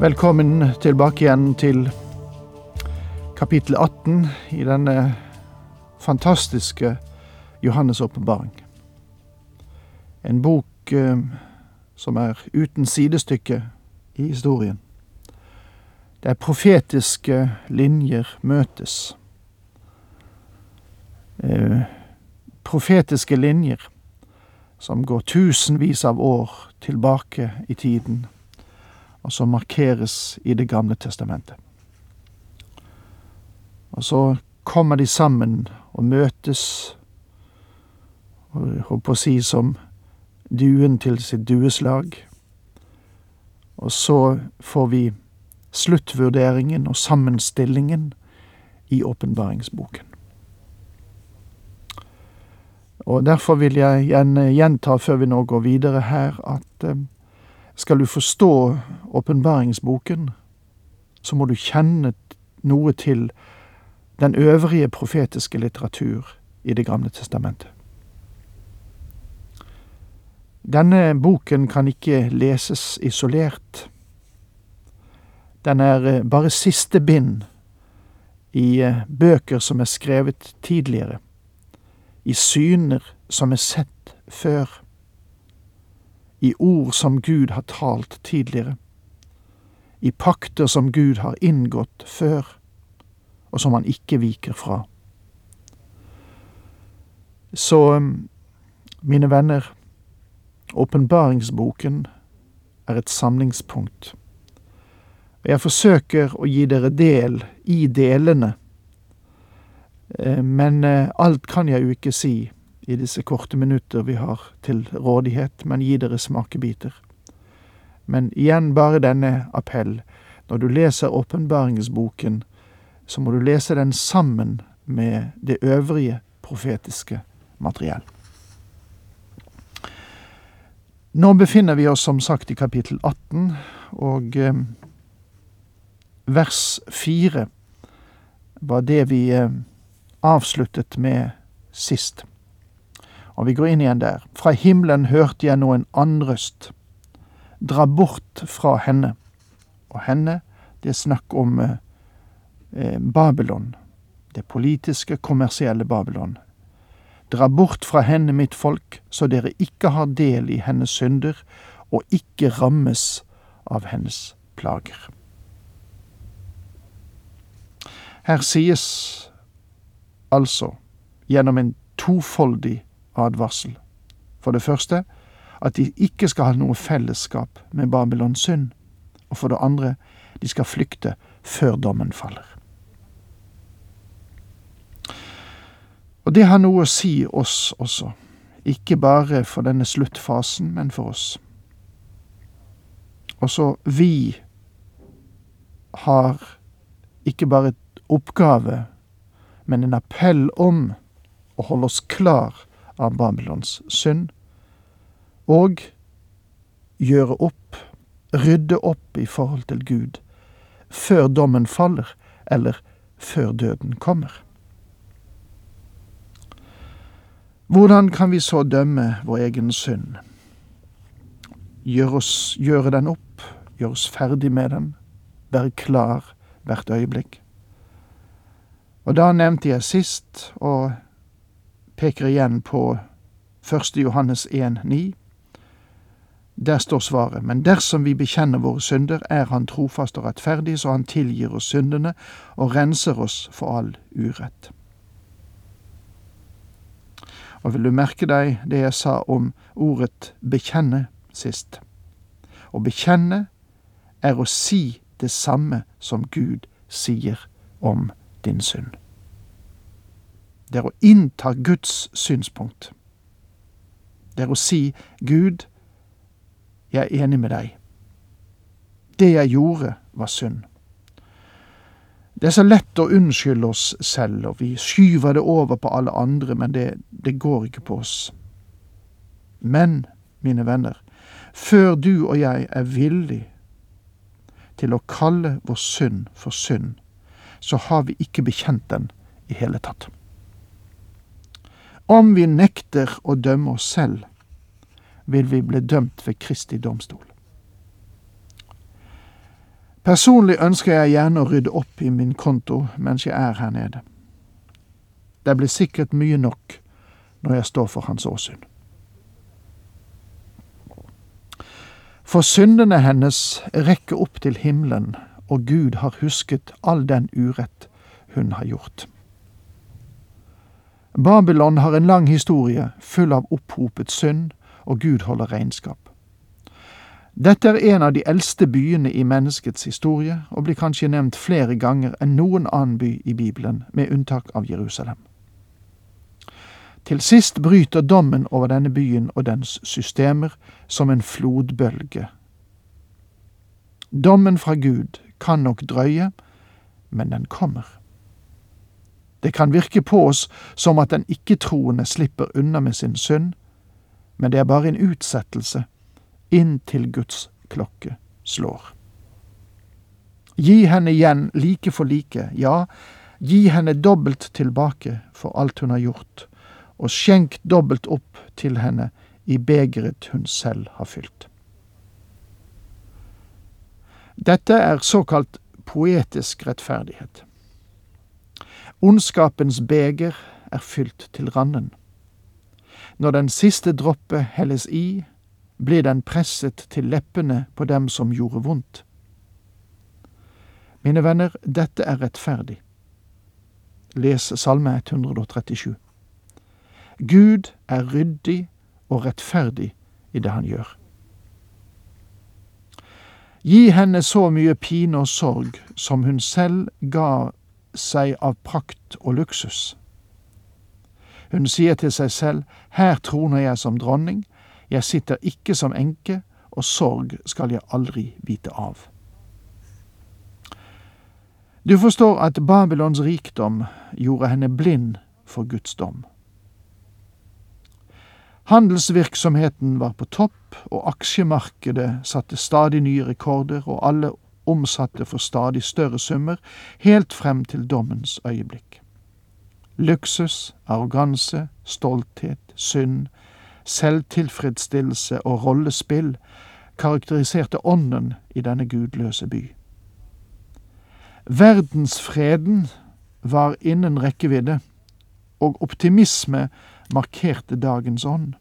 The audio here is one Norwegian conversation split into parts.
Velkommen tilbake igjen til kapittel 18 i denne fantastiske Johannes' åpenbaring. En bok eh, som er uten sidestykke i historien. Der profetiske linjer møtes. Eh, profetiske linjer som går tusenvis av år tilbake i tiden og som markeres i Det gamle testamentet. Og så kommer de sammen og møtes, og jeg håper å si som duen til sitt dueslag. Og så får vi sluttvurderingen og sammenstillingen i åpenbaringsboken. Og derfor vil jeg gjerne gjenta før vi nå går videre her, at eh, skal du forstå åpenbaringsboken, så må du kjenne noe til den øvrige profetiske litteratur i Det gamle testamentet. Denne boken kan ikke leses isolert. Den er eh, bare siste bind i eh, bøker som er skrevet tidligere, i syner som er sett før i ord som Gud har talt tidligere, i pakter som Gud har inngått før, og som han ikke viker fra. Så, mine venner, åpenbaringsboken er et samlingspunkt. Og Jeg forsøker å gi dere del i delene, eh, men eh, alt kan jeg jo ikke si i disse korte minutter vi har til rådighet, men gi dere smakebiter. Men igjen bare denne appell. Når du leser åpenbaringsboken, så må du lese den sammen med det øvrige profetiske materiell. Nå befinner vi oss som sagt i kapittel 18, og eh, vers 4 var det vi eh, avsluttet med sist. Og vi går inn igjen der. Fra himmelen hørte jeg nå en andrøst. Dra bort fra henne. Og henne, det er snakk om eh, eh, Babylon. Det politiske, kommersielle Babylon. Dra bort fra henne, mitt folk, så dere ikke har del i hennes synder, og ikke rammes av hennes plager. Her sies altså, gjennom en tofoldig advarsel. For det første at de ikke skal ha noe fellesskap med Babylons synd, og for det andre de skal flykte før dommen faller. Og det har noe å si oss også, ikke bare for denne sluttfasen, men for oss. Også vi har ikke bare et oppgave, men en appell om å holde oss klar av Babylons synd, og gjøre opp, rydde opp i forhold til Gud, før dommen faller, eller før døden kommer. Hvordan kan vi så dømme vår egen synd? Gjør gjøre den opp, gjøre oss ferdig med den, være klar hvert øyeblikk. Og da nevnte jeg sist, og peker igjen på 1. Johannes 1,9. Der står svaret, men dersom vi bekjenner våre synder, er Han trofast og rettferdig, så Han tilgir oss syndene og renser oss for all urett. Og vil du merke deg det jeg sa om ordet bekjenne sist? Å bekjenne er å si det samme som Gud sier om din synd. Det er å innta Guds synspunkt. Det er å si, Gud, jeg er enig med deg. Det jeg gjorde, var synd. Det er så lett å unnskylde oss selv, og vi skyver det over på alle andre, men det, det går ikke på oss. Men, mine venner, før du og jeg er villig til å kalle vår synd for synd, så har vi ikke bekjent den i hele tatt. Om vi nekter å dømme oss selv, vil vi bli dømt ved Kristi domstol. Personlig ønsker jeg gjerne å rydde opp i min konto mens jeg er her nede. Det blir sikkert mye nok når jeg står for hans åsyn. For syndene hennes rekker opp til himmelen, og Gud har husket all den urett hun har gjort. Babylon har en lang historie full av opphopet synd, og Gud holder regnskap. Dette er en av de eldste byene i menneskets historie, og blir kanskje nevnt flere ganger enn noen annen by i Bibelen, med unntak av Jerusalem. Til sist bryter dommen over denne byen og dens systemer som en flodbølge. Dommen fra Gud kan nok drøye, men den kommer. Det kan virke på oss som at den ikke-troende slipper unna med sin synd, men det er bare en utsettelse inntil Guds klokke slår. Gi henne igjen like for like, ja, gi henne dobbelt tilbake for alt hun har gjort, og skjenk dobbelt opp til henne i begeret hun selv har fylt. Dette er såkalt poetisk rettferdighet. Ondskapens beger er fylt til randen. Når den siste droppe helles i, blir den presset til leppene på dem som gjorde vondt. Mine venner, dette er rettferdig. Les Salme 137. Gud er ryddig og rettferdig i det han gjør. Gi henne så mye pine og sorg som hun selv ga seg av prakt og luksus. Hun sier til seg selv, her troner jeg som dronning, jeg sitter ikke som enke, og sorg skal jeg aldri vite av. Du forstår at Babylons rikdom gjorde henne blind for Guds dom. Handelsvirksomheten var på topp, og aksjemarkedet satte stadig nye rekorder, og alle omsatte for stadig større summer, helt frem til dommens øyeblikk. Luksus, arroganse, stolthet, synd, selvtilfredsstillelse og rollespill karakteriserte ånden i denne gudløse by. Verdensfreden var innen rekkevidde, og optimisme markerte dagens ånd.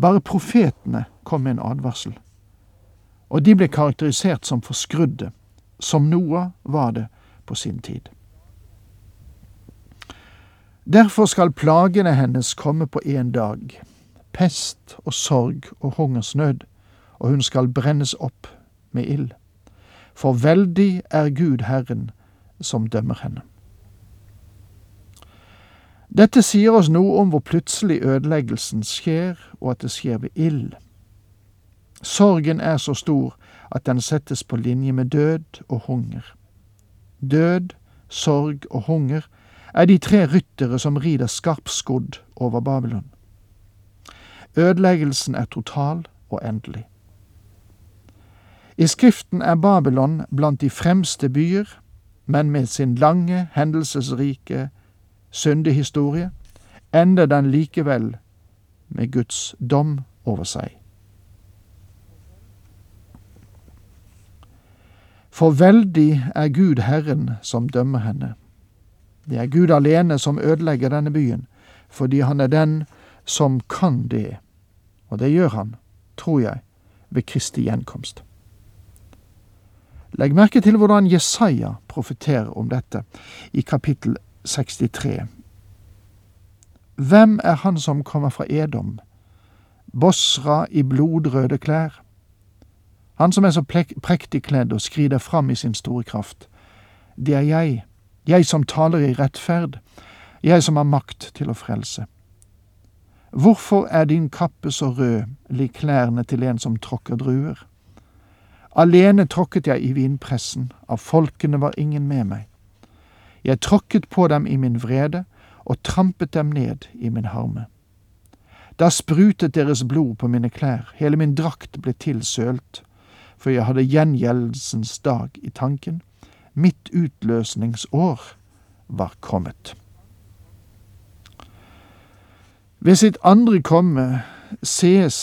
Bare profetene kom med en advarsel, og de ble karakterisert som forskrudde, som Noah var det på sin tid. Derfor skal plagene hennes komme på én dag, pest og sorg og hungersnød, og hun skal brennes opp med ild. For veldig er Gud Herren som dømmer henne. Dette sier oss noe om hvor plutselig ødeleggelsen skjer, og at det skjer ved ild. Sorgen er så stor at den settes på linje med død og hunger. Død, sorg og hunger er de tre ryttere som rider skarpskodd over Babylon. Ødeleggelsen er total og endelig. I Skriften er Babylon blant de fremste byer, men med sin lange, hendelsesrike syndehistorie ender den likevel med Guds dom over seg. For veldig er Gud Herren som dømmer henne. Det er Gud alene som ødelegger denne byen, fordi han er den som kan det, og det gjør han, tror jeg, ved Kristi gjenkomst. Legg merke til hvordan Jesaja profeterer om dette i kapittel 63. Hvem er han som kommer fra Edom, Bosra i blodrøde klær? Han som er så prektig kledd og skrider fram i sin store kraft. Det er jeg, jeg som taler i rettferd, jeg som har makt til å frelse. Hvorfor er din kappe så rød, lik klærne til en som tråkker druer? Alene tråkket jeg i vinpressen, av folkene var ingen med meg. Jeg tråkket på dem i min vrede og trampet dem ned i min harme. Da sprutet deres blod på mine klær, hele min drakt ble tilsølt, for jeg hadde gjengjeldelsens dag i tanken, mitt utløsningsår var kommet. Ved sitt andre komme sees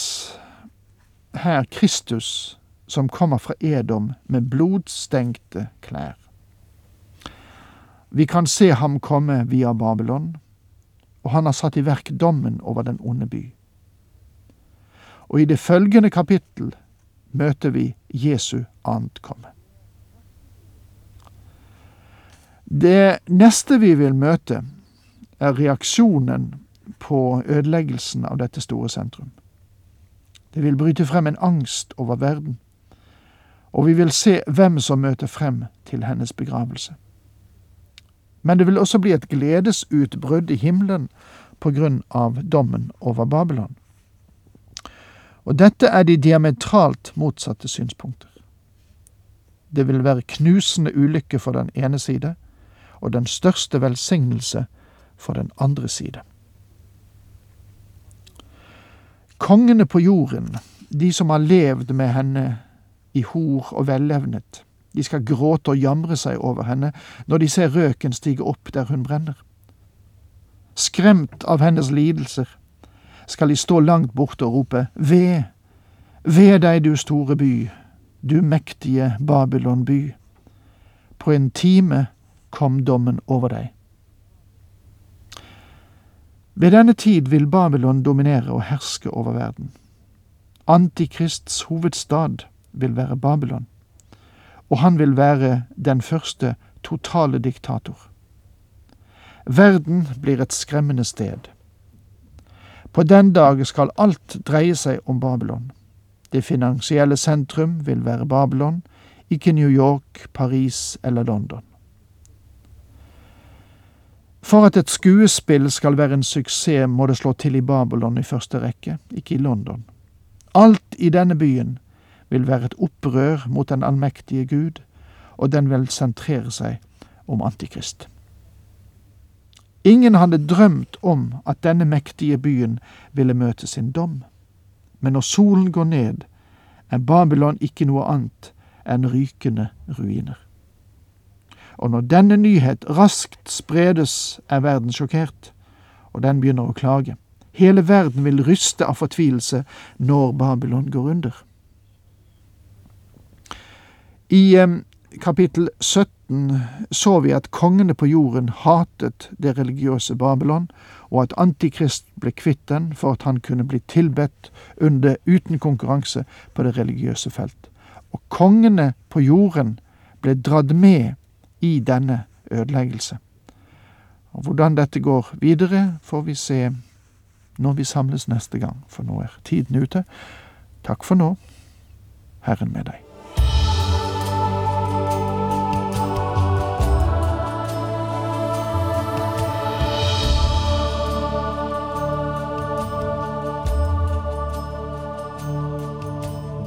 her Kristus som kommer fra Edom med blodstengte klær. Vi kan se ham komme via Babylon, og han har satt i verk dommen over den onde by. Og i det følgende kapittel møter vi Jesu ankomme. Det neste vi vil møte, er reaksjonen på ødeleggelsen av dette store sentrum. Det vil bryte frem en angst over verden, og vi vil se hvem som møter frem til hennes begravelse. Men det vil også bli et gledesutbrudd i himmelen på grunn av dommen over Babylon. Og dette er de diametralt motsatte synspunkter. Det vil være knusende ulykke for den ene side, og den største velsignelse for den andre side. Kongene på jorden, de som har levd med henne i hor og vellevnet, de skal gråte og jamre seg over henne når de ser røken stige opp der hun brenner. Skremt av hennes lidelser skal de stå langt borte og rope Ved, ved deg, du store by, du mektige Babylon by. På en time kom dommen over deg. Ved denne tid vil Babylon dominere og herske over verden. Antikrists hovedstad vil være Babylon, og han vil være den første totale diktator. Verden blir et skremmende sted. På den dag skal alt dreie seg om Babylon. Det finansielle sentrum vil være Babylon, ikke New York, Paris eller London. For at et skuespill skal være en suksess, må det slå til i Babylon i første rekke, ikke i London. Alt i denne byen vil være et opprør mot den allmektige Gud, og den vil sentrere seg om Antikrist. Ingen hadde drømt om at denne mektige byen ville møte sin dom. Men når solen går ned, er Babylon ikke noe annet enn rykende ruiner. Og når denne nyhet raskt spredes, er verden sjokkert, og den begynner å klage. Hele verden vil ryste av fortvilelse når Babylon går under. I eh, kapittel 17 så vi at kongene på jorden hatet det religiøse Babylon, og at Antikrist ble kvitt den for at han kunne bli tilbedt under uten konkurranse på det religiøse felt. Og kongene på jorden ble dratt med i denne ødeleggelse. Og Hvordan dette går videre, får vi se når vi samles neste gang, for nå er tiden ute. Takk for nå. Herren med deg.